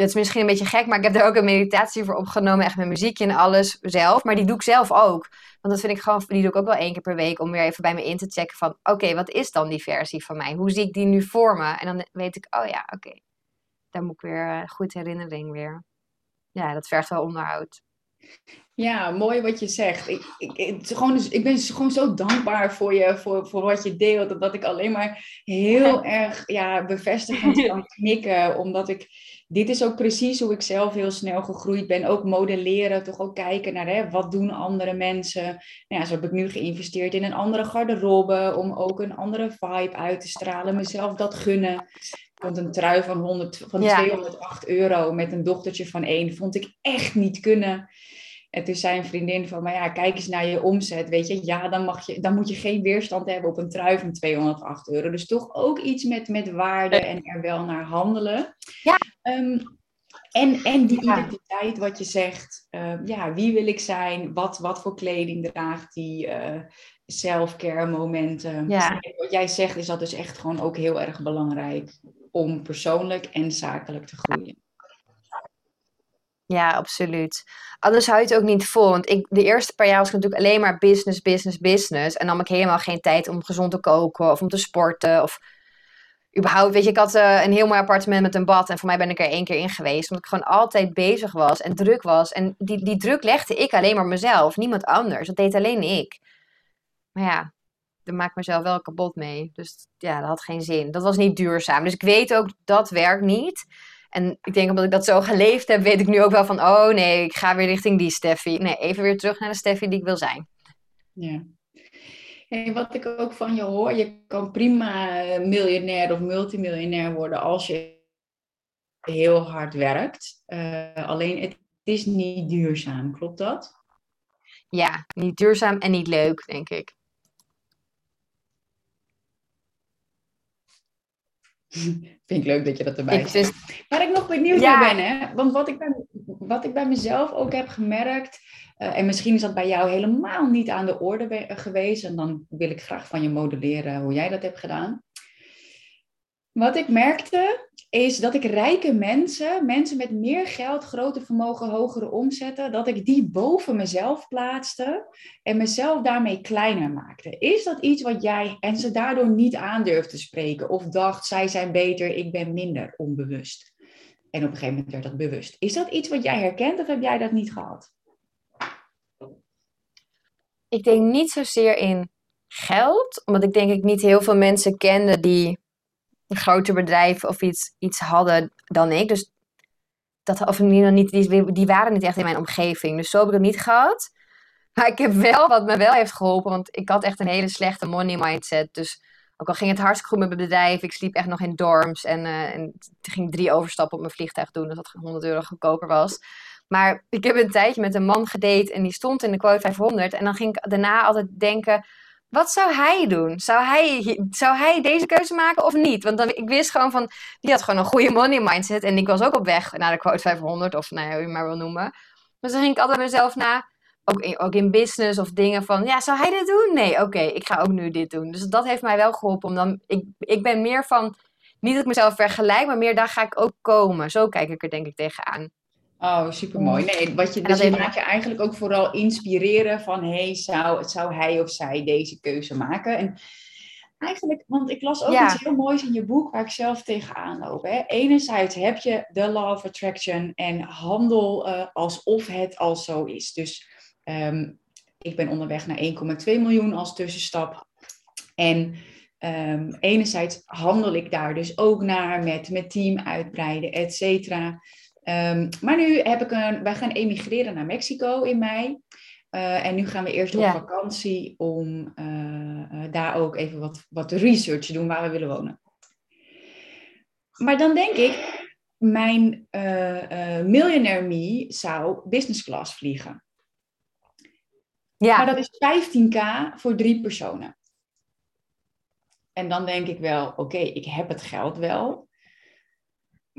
dat is misschien een beetje gek, maar ik heb er ook een meditatie voor opgenomen. Echt met muziekje en alles zelf. Maar die doe ik zelf ook. Want dat vind ik gewoon, die doe ik ook wel één keer per week. Om weer even bij me in te checken van, oké, wat is dan die versie van mij? Hoe zie ik die nu voor me? En dan weet ik, oh ja, oké. Daar moet ik weer, uh, goed herinnering weer. Ja, dat vergt wel onderhoud. Ja, mooi wat je zegt. Ik, ik, ik, gewoon, dus, ik ben gewoon zo dankbaar voor je, voor, voor wat je deelt. Dat ik alleen maar heel erg ja, bevestigend kan *laughs* knikken. Omdat ik, dit is ook precies hoe ik zelf heel snel gegroeid ben. Ook modelleren, toch ook kijken naar hè, wat doen andere mensen. Nou ja, zo heb ik nu geïnvesteerd in een andere garderobe. Om ook een andere vibe uit te stralen. Mezelf dat gunnen. Want een trui van, 100, van 208 euro met een dochtertje van één vond ik echt niet kunnen. En toen zei een vriendin van, maar ja, kijk eens naar je omzet, weet je. Ja, dan, mag je, dan moet je geen weerstand hebben op een trui van 208 euro. Dus toch ook iets met, met waarde en er wel naar handelen. Ja. Ehm, En, en die identiteit, wat je zegt, uh, ja, wie wil ik zijn? Wat, wat voor kleding draagt die? Uh, self-care momenten. Ja. Wat jij zegt, is dat dus echt gewoon ook heel erg belangrijk om persoonlijk en zakelijk te groeien. Ja, absoluut. Anders hou je het ook niet vol. Want ik, de eerste paar jaar was ik natuurlijk alleen maar business, business, business. En had ik helemaal geen tijd om gezond te koken of om te sporten. Of überhaupt, weet je, ik had uh, een heel mooi appartement met een bad. En voor mij ben ik er één keer in geweest. Omdat ik gewoon altijd bezig was en druk was. En die, die druk legde ik alleen maar mezelf, niemand anders. Dat deed alleen ik. Maar ja, daar maak ik mezelf wel kapot mee. Dus ja, dat had geen zin. Dat was niet duurzaam. Dus ik weet ook, dat werkt niet. En ik denk omdat ik dat zo geleefd heb, weet ik nu ook wel van, oh nee, ik ga weer richting die Steffi. Nee, even weer terug naar de Steffi die ik wil zijn. Ja. En wat ik ook van je hoor, je kan prima miljonair of multimiljonair worden als je heel hard werkt. Uh, alleen het is niet duurzaam, klopt dat? Ja, niet duurzaam en niet leuk, denk ik. *laughs* Vind ik leuk dat je dat erbij zegt. Waar ik nog benieuwd naar ben, hè? want wat ik, bij, wat ik bij mezelf ook heb gemerkt, uh, en misschien is dat bij jou helemaal niet aan de orde geweest, en dan wil ik graag van je modelleren hoe jij dat hebt gedaan. Wat ik merkte, is dat ik rijke mensen, mensen met meer geld, groter vermogen, hogere omzetten, dat ik die boven mezelf plaatste en mezelf daarmee kleiner maakte. Is dat iets wat jij en ze daardoor niet aandurfde te spreken of dacht, zij zijn beter, ik ben minder onbewust? En op een gegeven moment werd dat bewust. Is dat iets wat jij herkent of heb jij dat niet gehad? Ik denk niet zozeer in geld, omdat ik denk ik niet heel veel mensen kende die een groter bedrijf of iets, iets hadden dan ik. Dus dat, of niet, die, die waren niet echt in mijn omgeving. Dus zo heb ik het niet gehad. Maar ik heb wel, wat me wel heeft geholpen, want ik had echt een hele slechte money mindset. Dus ook al ging het hartstikke goed met mijn bedrijf, ik sliep echt nog in dorms en, uh, en ging drie overstappen op mijn vliegtuig doen, dus dat 100 euro goedkoper was. Maar ik heb een tijdje met een man gedate en die stond in de quote 500 en dan ging ik daarna altijd denken, wat zou hij doen? Zou hij, zou hij deze keuze maken of niet? Want dan, ik wist gewoon van, die had gewoon een goede money mindset. En ik was ook op weg naar de quote 500, of nou ja, hoe je maar wil noemen. Maar dan ging ik altijd mezelf na, ook in, ook in business of dingen van, ja, zou hij dit doen? Nee, oké, ik ga ook nu dit doen. Dus dat heeft mij wel geholpen. Om dan, ik, ik ben meer van, niet dat ik mezelf vergelijk, maar meer daar ga ik ook komen. Zo kijk ik er denk ik tegenaan. Oh, supermooi. Nee, wat je, dus je maakt je eigenlijk ook vooral inspireren van, hey, zou, zou hij of zij deze keuze maken? En eigenlijk, want ik las ook iets heel moois in je boek waar ik zelf tegenaan loop. Hè. Enerzijds heb je de law of attraction en handel uh, alsof het al zo is. Dus um, ik ben onderweg naar 1,2 miljoen als tussenstap. En um, enerzijds handel ik daar dus ook naar met mijn team uitbreiden, et cetera. Um, maar nu heb ik een, wij gaan emigreren naar Mexico in mei. Uh, en nu gaan we eerst op vakantie om uh, daar ook even wat, wat research te doen waar we willen wonen. Maar dan denk ik, mijn uh, millionaire me zou business class vliegen. Ja. Maar dat is 15k voor drie personen. En dan denk ik wel, oké, ik heb het geld wel.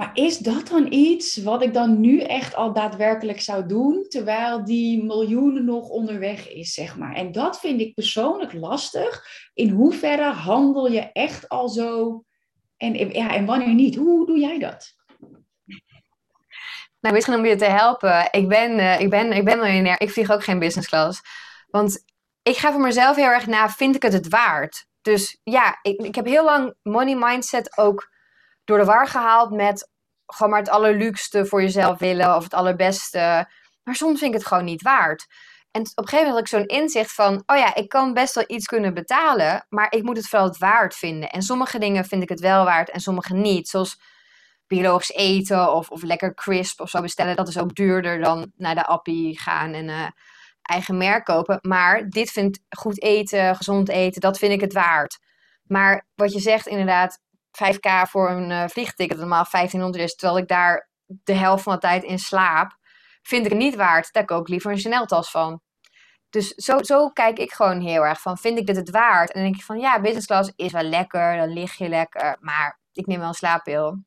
Maar is dat dan iets wat ik dan nu echt al daadwerkelijk zou doen, terwijl die miljoenen nog onderweg is, zeg maar? En dat vind ik persoonlijk lastig. In hoeverre handel je echt al zo en, ja, en wanneer niet? Hoe doe jij dat? Nou, misschien om je te helpen. Ik ben, uh, ik ben, ik ben miljonair. Ik vlieg ook geen business class. Want ik ga voor mezelf heel erg na, vind ik het het waard? Dus ja, ik, ik heb heel lang money mindset ook door de war gehaald met gewoon maar het allerluukste voor jezelf willen of het allerbeste. Maar soms vind ik het gewoon niet waard. En op een gegeven moment had ik zo'n inzicht van, oh ja, ik kan best wel iets kunnen betalen, maar ik moet het vooral het waard vinden. En sommige dingen vind ik het wel waard en sommige niet. Zoals biologisch eten of, of lekker crisp of zo bestellen. Dat is ook duurder dan naar de appie gaan en uh, eigen merk kopen. Maar dit vindt goed eten, gezond eten, dat vind ik het waard. Maar wat je zegt inderdaad, 5k voor een uh, vliegticket, normaal 1500 is, terwijl ik daar de helft van de tijd in slaap, vind ik het niet waard. Daar koop ik liever een Chanel-tas van. Dus zo, zo kijk ik gewoon heel erg van, vind ik dit het waard? En dan denk ik van, ja, business class is wel lekker, dan lig je lekker, maar ik neem wel een slaappil.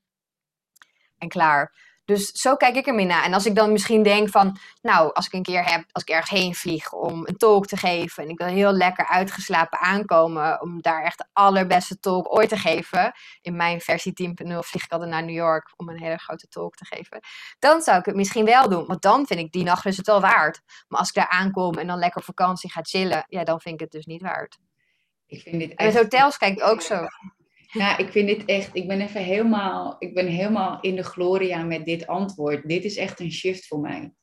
En klaar. Dus zo kijk ik ermee naar. En als ik dan misschien denk van, nou, als ik een keer heb, als ik ergens heen vlieg om een talk te geven en ik wil heel lekker uitgeslapen aankomen om daar echt de allerbeste talk ooit te geven. In mijn versie 10.0 vlieg ik altijd naar New York om een hele grote talk te geven. Dan zou ik het misschien wel doen, want dan vind ik die nacht het wel waard. Maar als ik daar aankom en dan lekker op vakantie ga chillen, ja, dan vind ik het dus niet waard. Ik vind dit echt... Met hotels kijk ik ook zo. Ja, ik vind dit echt, ik ben even helemaal, ik ben helemaal in de gloria met dit antwoord. Dit is echt een shift voor mij.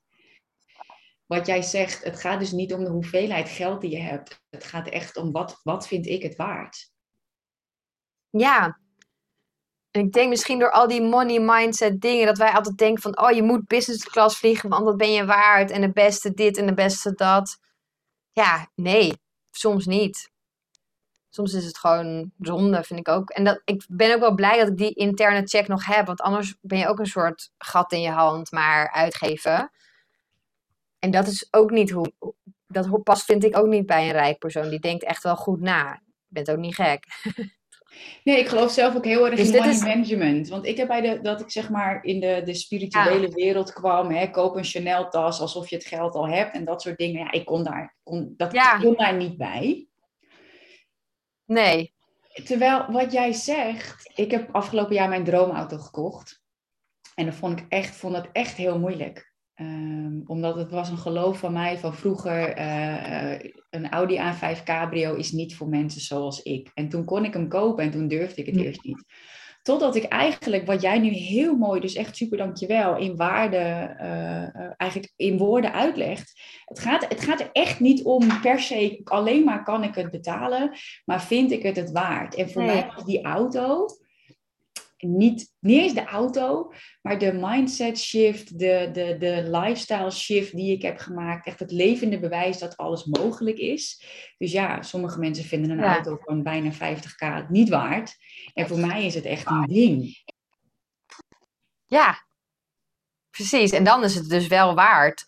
Wat jij zegt, het gaat dus niet om de hoeveelheid geld die je hebt. Het gaat echt om wat, wat vind ik het waard. Ja, ik denk misschien door al die money mindset dingen, dat wij altijd denken van, oh je moet business class vliegen, want dat ben je waard en de beste dit en de beste dat. Ja, nee, soms niet soms is het gewoon zonde, vind ik ook. En dat, ik ben ook wel blij dat ik die interne check nog heb. Want anders ben je ook een soort gat in je hand maar uitgeven. En dat is ook niet hoe. Dat past, vind ik ook niet bij een rijk persoon. Die denkt echt wel goed na. Je bent ook niet gek. *laughs* Nee, ik geloof zelf ook heel erg dus in money is... management. Want ik heb bij de, dat ik zeg maar in de, de spirituele wereld kwam, hè, koop een Chanel tas alsof je het geld al hebt en dat soort dingen. Ja, ik kon daar, kon, dat ja. kon daar niet bij. Nee. Terwijl wat jij zegt, ik heb afgelopen jaar mijn droomauto gekocht. En dat vond ik echt, vond dat echt heel moeilijk. Ehm, omdat het was een geloof van mij van vroeger, uh, een Audi A5 Cabrio is niet voor mensen zoals ik. En toen kon ik hem kopen en toen durfde ik het eerst niet. Totdat ik eigenlijk, wat jij nu heel mooi, dus echt super dankjewel, in waarde, uh, eigenlijk in woorden uitlegt. Het gaat, het gaat er echt niet om per se, alleen maar kan ik het betalen, maar vind ik het het waard. En voor mij was die auto, niet, niet eens de auto, maar de mindset shift, de, de, de lifestyle shift die ik heb gemaakt. Echt het levende bewijs dat alles mogelijk is. Dus ja, sommige mensen vinden een auto van bijna 50k niet waard. En voor mij is het echt een ding. Ja, precies. En dan is het dus wel waard.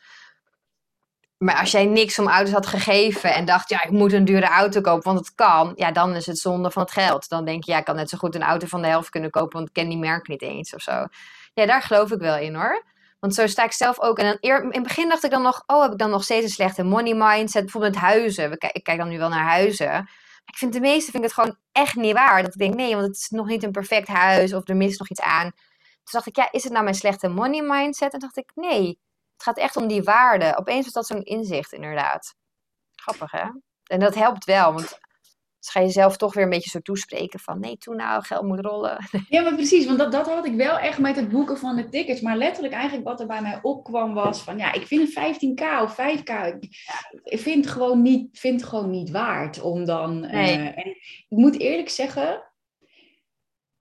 Maar als jij niks om auto's had gegeven en dacht, ja, ik moet een dure auto kopen, want het kan, ja, dan is het zonde van het geld. Dan denk je, ja, ik kan net zo goed een auto van de helft kunnen kopen, want ik ken die merk niet eens of zo. Ja, daar geloof ik wel in hoor. Want zo sta ik zelf ook. En in het begin dacht ik dan nog, oh, heb ik dan nog steeds een slechte money mindset? Bijvoorbeeld met huizen. Ik kijk dan nu wel naar huizen. Maar ik vind de meeste vind het gewoon echt niet waar. Dat ik denk, nee, want het is nog niet een perfect huis of er mist nog iets aan. Toen dacht ik, ja, is het nou mijn slechte money mindset? En dacht ik, nee, het gaat echt om die waarde. Opeens was dat zo'n inzicht, inderdaad. Grappig, hè? En dat helpt wel, want dus ga je zelf toch weer een beetje zo toespreken van nee, toen nou, geld moet rollen. *laughs* Ja, maar precies, want dat, dat had ik wel echt met het boeken van de tickets. Maar letterlijk eigenlijk wat er bij mij opkwam was van ja, ik vind een 15k of 5k, ik vind het gewoon niet, vind gewoon niet waard om dan... Nee. Uh, en ik moet eerlijk zeggen,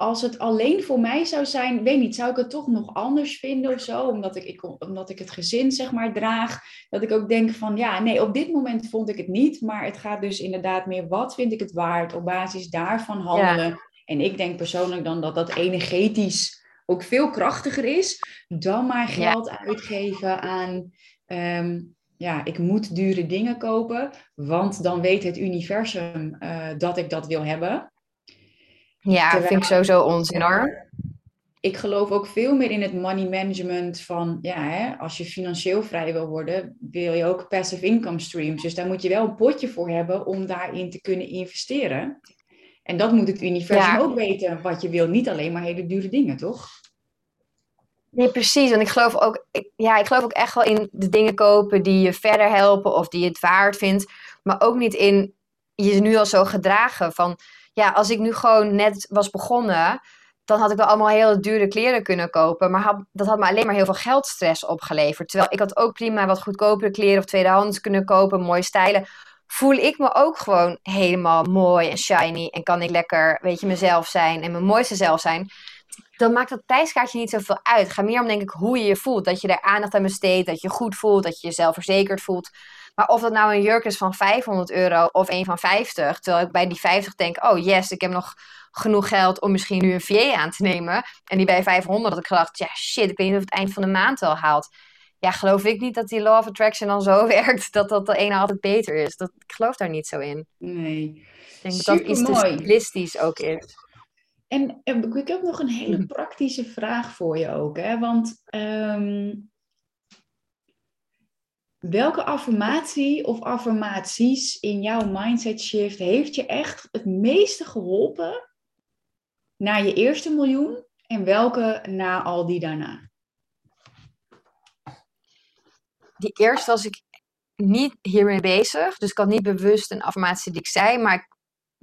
als het alleen voor mij zou zijn, weet niet, zou ik het toch nog anders vinden of zo? Omdat ik, ik, omdat ik het gezin zeg maar draag. Dat ik ook denk van ja, nee, op dit moment vond ik het niet. Maar het gaat dus inderdaad meer, wat vind ik het waard? Op basis daarvan handelen. En ik denk persoonlijk dan dat dat energetisch ook veel krachtiger is. Dan maar geld uitgeven aan, ehm, ja, ik moet dure dingen kopen. Want dan weet het universum uh, dat ik dat wil hebben. Ja, dat vind ik sowieso onzin hoor. Ik geloof ook veel meer in het money management van, ja, hè, als je financieel vrij wil worden, wil je ook passive income streams. Dus daar moet je wel een potje voor hebben om daarin te kunnen investeren. En dat moet het universum ook weten, wat je wil. Niet alleen maar hele dure dingen, toch? Nee, precies. Want ik geloof ook, ja, ik geloof ook echt wel in de dingen kopen die je verder helpen of die je het waard vindt. Maar ook niet in je nu al zo gedragen van ja, als ik nu gewoon net was begonnen, dan had ik wel allemaal hele dure kleren kunnen kopen. Maar dat had me alleen maar heel veel geldstress opgeleverd. Terwijl ik had ook prima wat goedkopere kleren of tweedehands kunnen kopen, mooie stijlen. Voel ik me ook gewoon helemaal mooi en shiny. En kan ik lekker, weet je, mezelf zijn en mijn mooiste zelf zijn. Dan maakt dat prijskaartje niet zoveel uit. Het gaat meer om, denk ik, hoe je je voelt. Dat je er aandacht aan besteedt, dat je goed voelt, dat je jezelf verzekerd voelt. Maar of dat nou een jurk is van 500 euro of een van 50, terwijl ik bij die 50 denk, oh yes, ik heb nog genoeg geld om misschien nu een VA aan te nemen. En die bij 500 had ik gedacht, ja shit, ik weet niet of het eind van de maand wel haalt. Ja, geloof ik niet dat die law of attraction dan zo *laughs* werkt dat dat de ene altijd beter is. Dat, ik geloof daar niet zo in. Nee. Ik denk dat dat iets te ook is. En, ik heb nog een hele *laughs* praktische vraag voor je ook. Hè? Want ehm, welke affirmatie of affirmaties in jouw mindset shift heeft je echt het meeste geholpen naar je eerste miljoen en welke na al die daarna? Die eerste was ik niet hiermee bezig. Dus ik had niet bewust een affirmatie die ik zei. Maar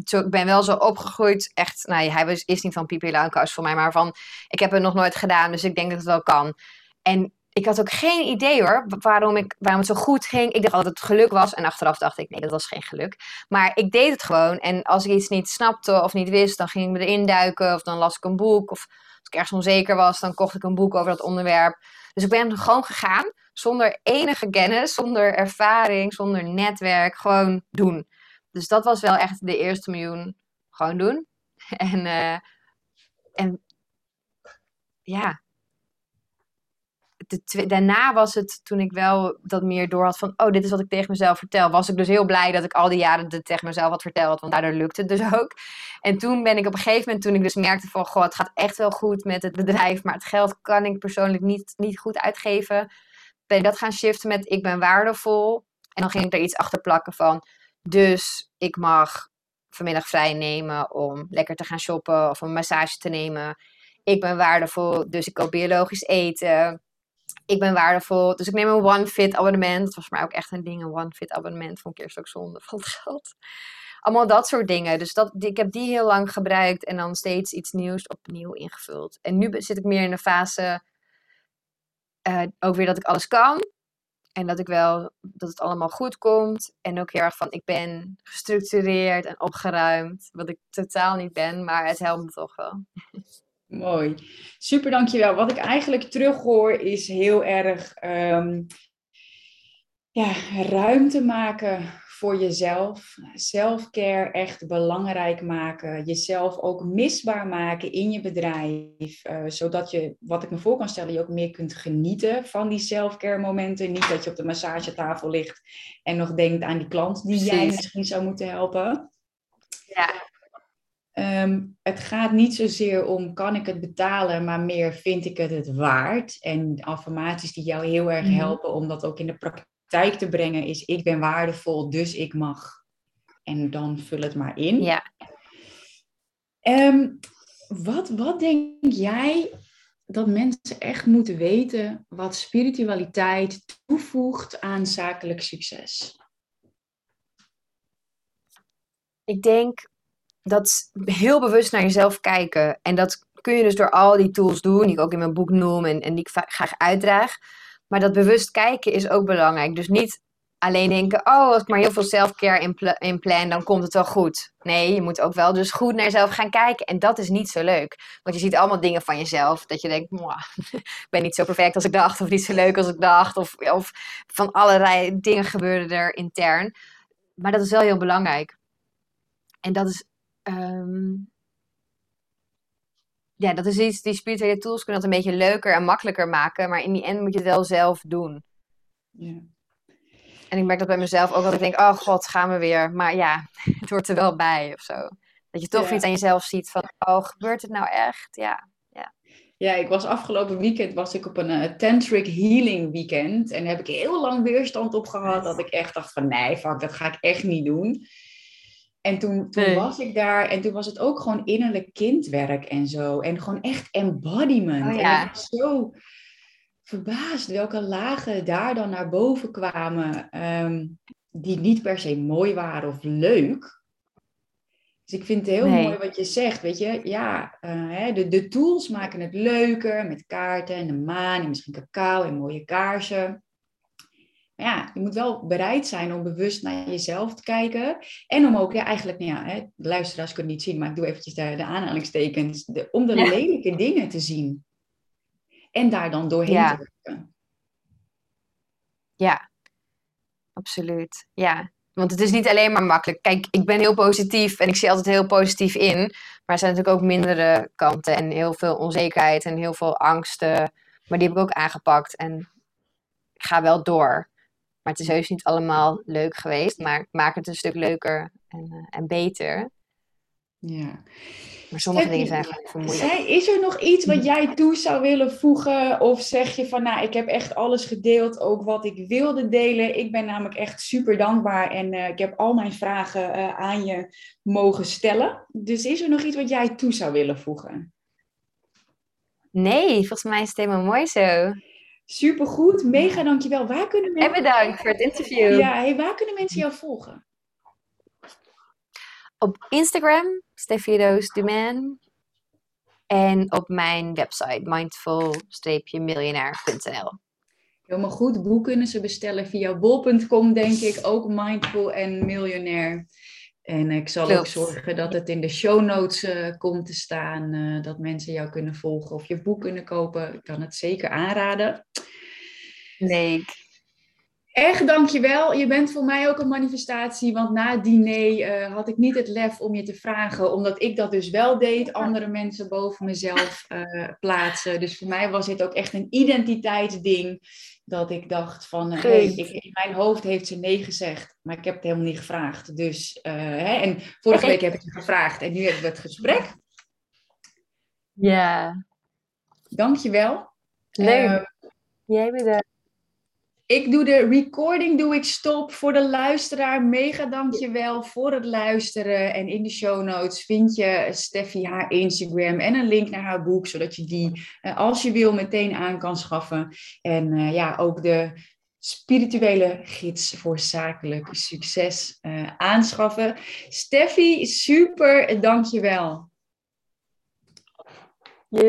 ik, ben wel zo opgegroeid. Echt, nou, hij was, is niet van Pipi voor mij. Maar van, ik heb het nog nooit gedaan. Dus ik denk dat het wel kan. En ik had ook geen idee hoor, waarom, ik, waarom het zo goed ging. Ik dacht dat het geluk was. En achteraf dacht ik, nee, dat was geen geluk. Maar ik deed het gewoon. En als ik iets niet snapte of niet wist, dan ging ik me erin duiken. Of dan las ik een boek. Of als ik ergens onzeker was, dan kocht ik een boek over dat onderwerp. Dus ik ben gewoon gegaan zonder enige kennis, zonder ervaring, zonder netwerk. Gewoon doen. Dus dat was wel echt de eerste miljoen. Gewoon doen. *laughs* En, uh, en ja, de daarna was het, toen ik wel dat meer door had van, oh, dit is wat ik tegen mezelf vertel, was ik dus heel blij dat ik al die jaren dit tegen mezelf had verteld, want daardoor lukte het dus *laughs* ook. En toen ben ik op een gegeven moment, toen ik dus merkte van, goh, het gaat echt wel goed met het bedrijf, maar het geld kan ik persoonlijk niet, niet goed uitgeven, ben ik dat gaan shiften met, ik ben waardevol. En dan ging ik er iets achter plakken van, dus ik mag vanmiddag vrij nemen om lekker te gaan shoppen of een massage te nemen. Ik ben waardevol, dus ik koop biologisch eten ik ben waardevol. Dus ik neem een One Fit abonnement. Dat was voor mij ook echt een ding. Een One Fit abonnement vond ik eerst ook zonde *laughs* van geld. Allemaal dat soort dingen. Dus dat, ik heb die heel lang gebruikt. En dan steeds iets nieuws opnieuw ingevuld. En nu zit ik meer in de fase... Uh, ook weer dat ik alles kan. En dat ik wel, dat het allemaal goed komt. En ook heel erg van, ik ben gestructureerd en opgeruimd. Wat ik totaal niet ben, maar het helpt me toch wel. Mooi. Super, dankjewel. Wat ik eigenlijk terughoor is heel erg um, ja, ruimte maken voor jezelf. Selfcare echt belangrijk maken. Jezelf ook misbaar maken in je bedrijf. Uh, zodat je, wat ik me voor kan stellen, je ook meer kunt genieten van die selfcare momenten. Niet dat je op de massagetafel ligt en nog denkt aan die klant die jij misschien zou moeten helpen. Ja. Ehm, het gaat niet zozeer om kan ik het betalen, maar meer vind ik het het waard. En affirmaties die jou heel erg mhm. helpen om dat ook in de praktijk te brengen is ik ben waardevol, dus ik mag. En dan vul het maar in. Ja. Um, wat, wat denk jij dat mensen echt moeten weten wat spiritualiteit toevoegt aan zakelijk succes? Ik denk dat heel bewust naar jezelf kijken. En dat kun je dus door al die tools doen, die ik ook in mijn boek noem en, en die ik graag uitdraag. Maar dat bewust kijken is ook belangrijk. Dus niet alleen denken, oh, als ik maar heel veel self-care in, in plan, dan komt het wel goed. Nee, je moet ook wel dus goed naar jezelf gaan kijken. En dat is niet zo leuk. Want je ziet allemaal dingen van jezelf, dat je denkt, *laughs* ik ben niet zo perfect als ik dacht, of niet zo leuk als ik dacht. Of, of van allerlei dingen gebeuren er intern. Maar dat is wel heel belangrijk. En dat is Ehm, ja, dat is iets, die spirituele tools kunnen dat een beetje leuker en makkelijker maken, maar in die end moet je het wel zelf doen. Ja. En ik merk dat bij mezelf ook dat ik denk, oh god, gaan we weer. Maar ja, *laughs* het hoort er wel bij of zo. Dat je toch iets aan jezelf ziet van, oh, gebeurt het nou echt? Ja, ja. Ja, ik was afgelopen weekend was ik op een uh, tantric healing weekend. En daar heb ik heel lang weerstand op gehad. Dat ik echt dacht van, nee, fuck, dat ga ik echt niet doen. En toen, toen was ik daar en toen was het ook gewoon innerlijk kindwerk en zo. En gewoon echt embodiment. Oh, ja. En ik was zo verbaasd welke lagen daar dan naar boven kwamen. Ehm, die niet per se mooi waren of leuk. Dus ik vind het heel mooi wat je zegt. Weet je, ja, uh, hè, de, de tools maken het leuker met kaarten en de maan en misschien cacao en mooie kaarsen. Maar ja, je moet wel bereid zijn om bewust naar jezelf te kijken. En om ook, ja, eigenlijk, nou ja, hè, de luisteraars kunnen het niet zien, maar ik doe eventjes de, de aanhalingstekens. De, om de lelijke dingen te zien. En daar dan doorheen te werken. Ja, absoluut. Ja, want het is niet alleen maar makkelijk. Kijk, ik ben heel positief en ik zie altijd heel positief in. Maar er zijn natuurlijk ook mindere kanten en heel veel onzekerheid en heel veel angsten. Maar die heb ik ook aangepakt en ik ga wel door. Maar het is heus niet allemaal leuk geweest. Maar ik maak het een stuk leuker en, uh, en beter. Ja. Maar sommige dingen zijn gewoon vermoeiend. Zij, is er nog iets wat jij toe zou willen voegen? Of zeg je van, nou, ik heb echt alles gedeeld, ook wat ik wilde delen. Ik ben namelijk echt super dankbaar en uh, ik heb al mijn vragen uh, aan je mogen stellen. Dus is er nog iets wat jij toe zou willen voegen? Nee, volgens mij is het helemaal mooi zo. Supergoed, mega dankjewel. Waar kunnen mensen... En bedankt voor het interview. Ja, hey, waar kunnen mensen jou volgen? Op Instagram, Steffiroos Duman. En op mijn website, mindful-millionaire.nl. Helemaal goed. Boek kunnen ze bestellen via bol.com, denk ik. Ook Mindful en Miljonair. En ik zal ook zorgen dat het in de show notes uh, komt te staan. Uh, dat mensen jou kunnen volgen of je boek kunnen kopen. Ik kan het zeker aanraden. Leuk. Echt dankjewel. Je bent voor mij ook een manifestatie. Want na het diner uh, had ik niet het lef om je te vragen. Omdat ik dat dus wel deed. Andere mensen boven mezelf plaatsen. Dus voor mij was dit ook echt een identiteitsding dat ik dacht van, hey, ik, in mijn hoofd heeft ze nee gezegd, maar ik heb het helemaal niet gevraagd. Dus, uh, hè, en vorige week heb ik het gevraagd en nu hebben we het gesprek. Ja. Dankjewel. Leuk. Uh, Jij bedankt. Ik doe de recording, doe ik stop. Voor de luisteraar, mega dankjewel voor het luisteren. En in de show notes vind je Steffi haar Instagram en een link naar haar boek, zodat je die, als je wil, meteen aan kan schaffen. En uh, ja, ook de spirituele gids voor zakelijk succes uh, aanschaffen. Steffi, super, dankjewel. Yes.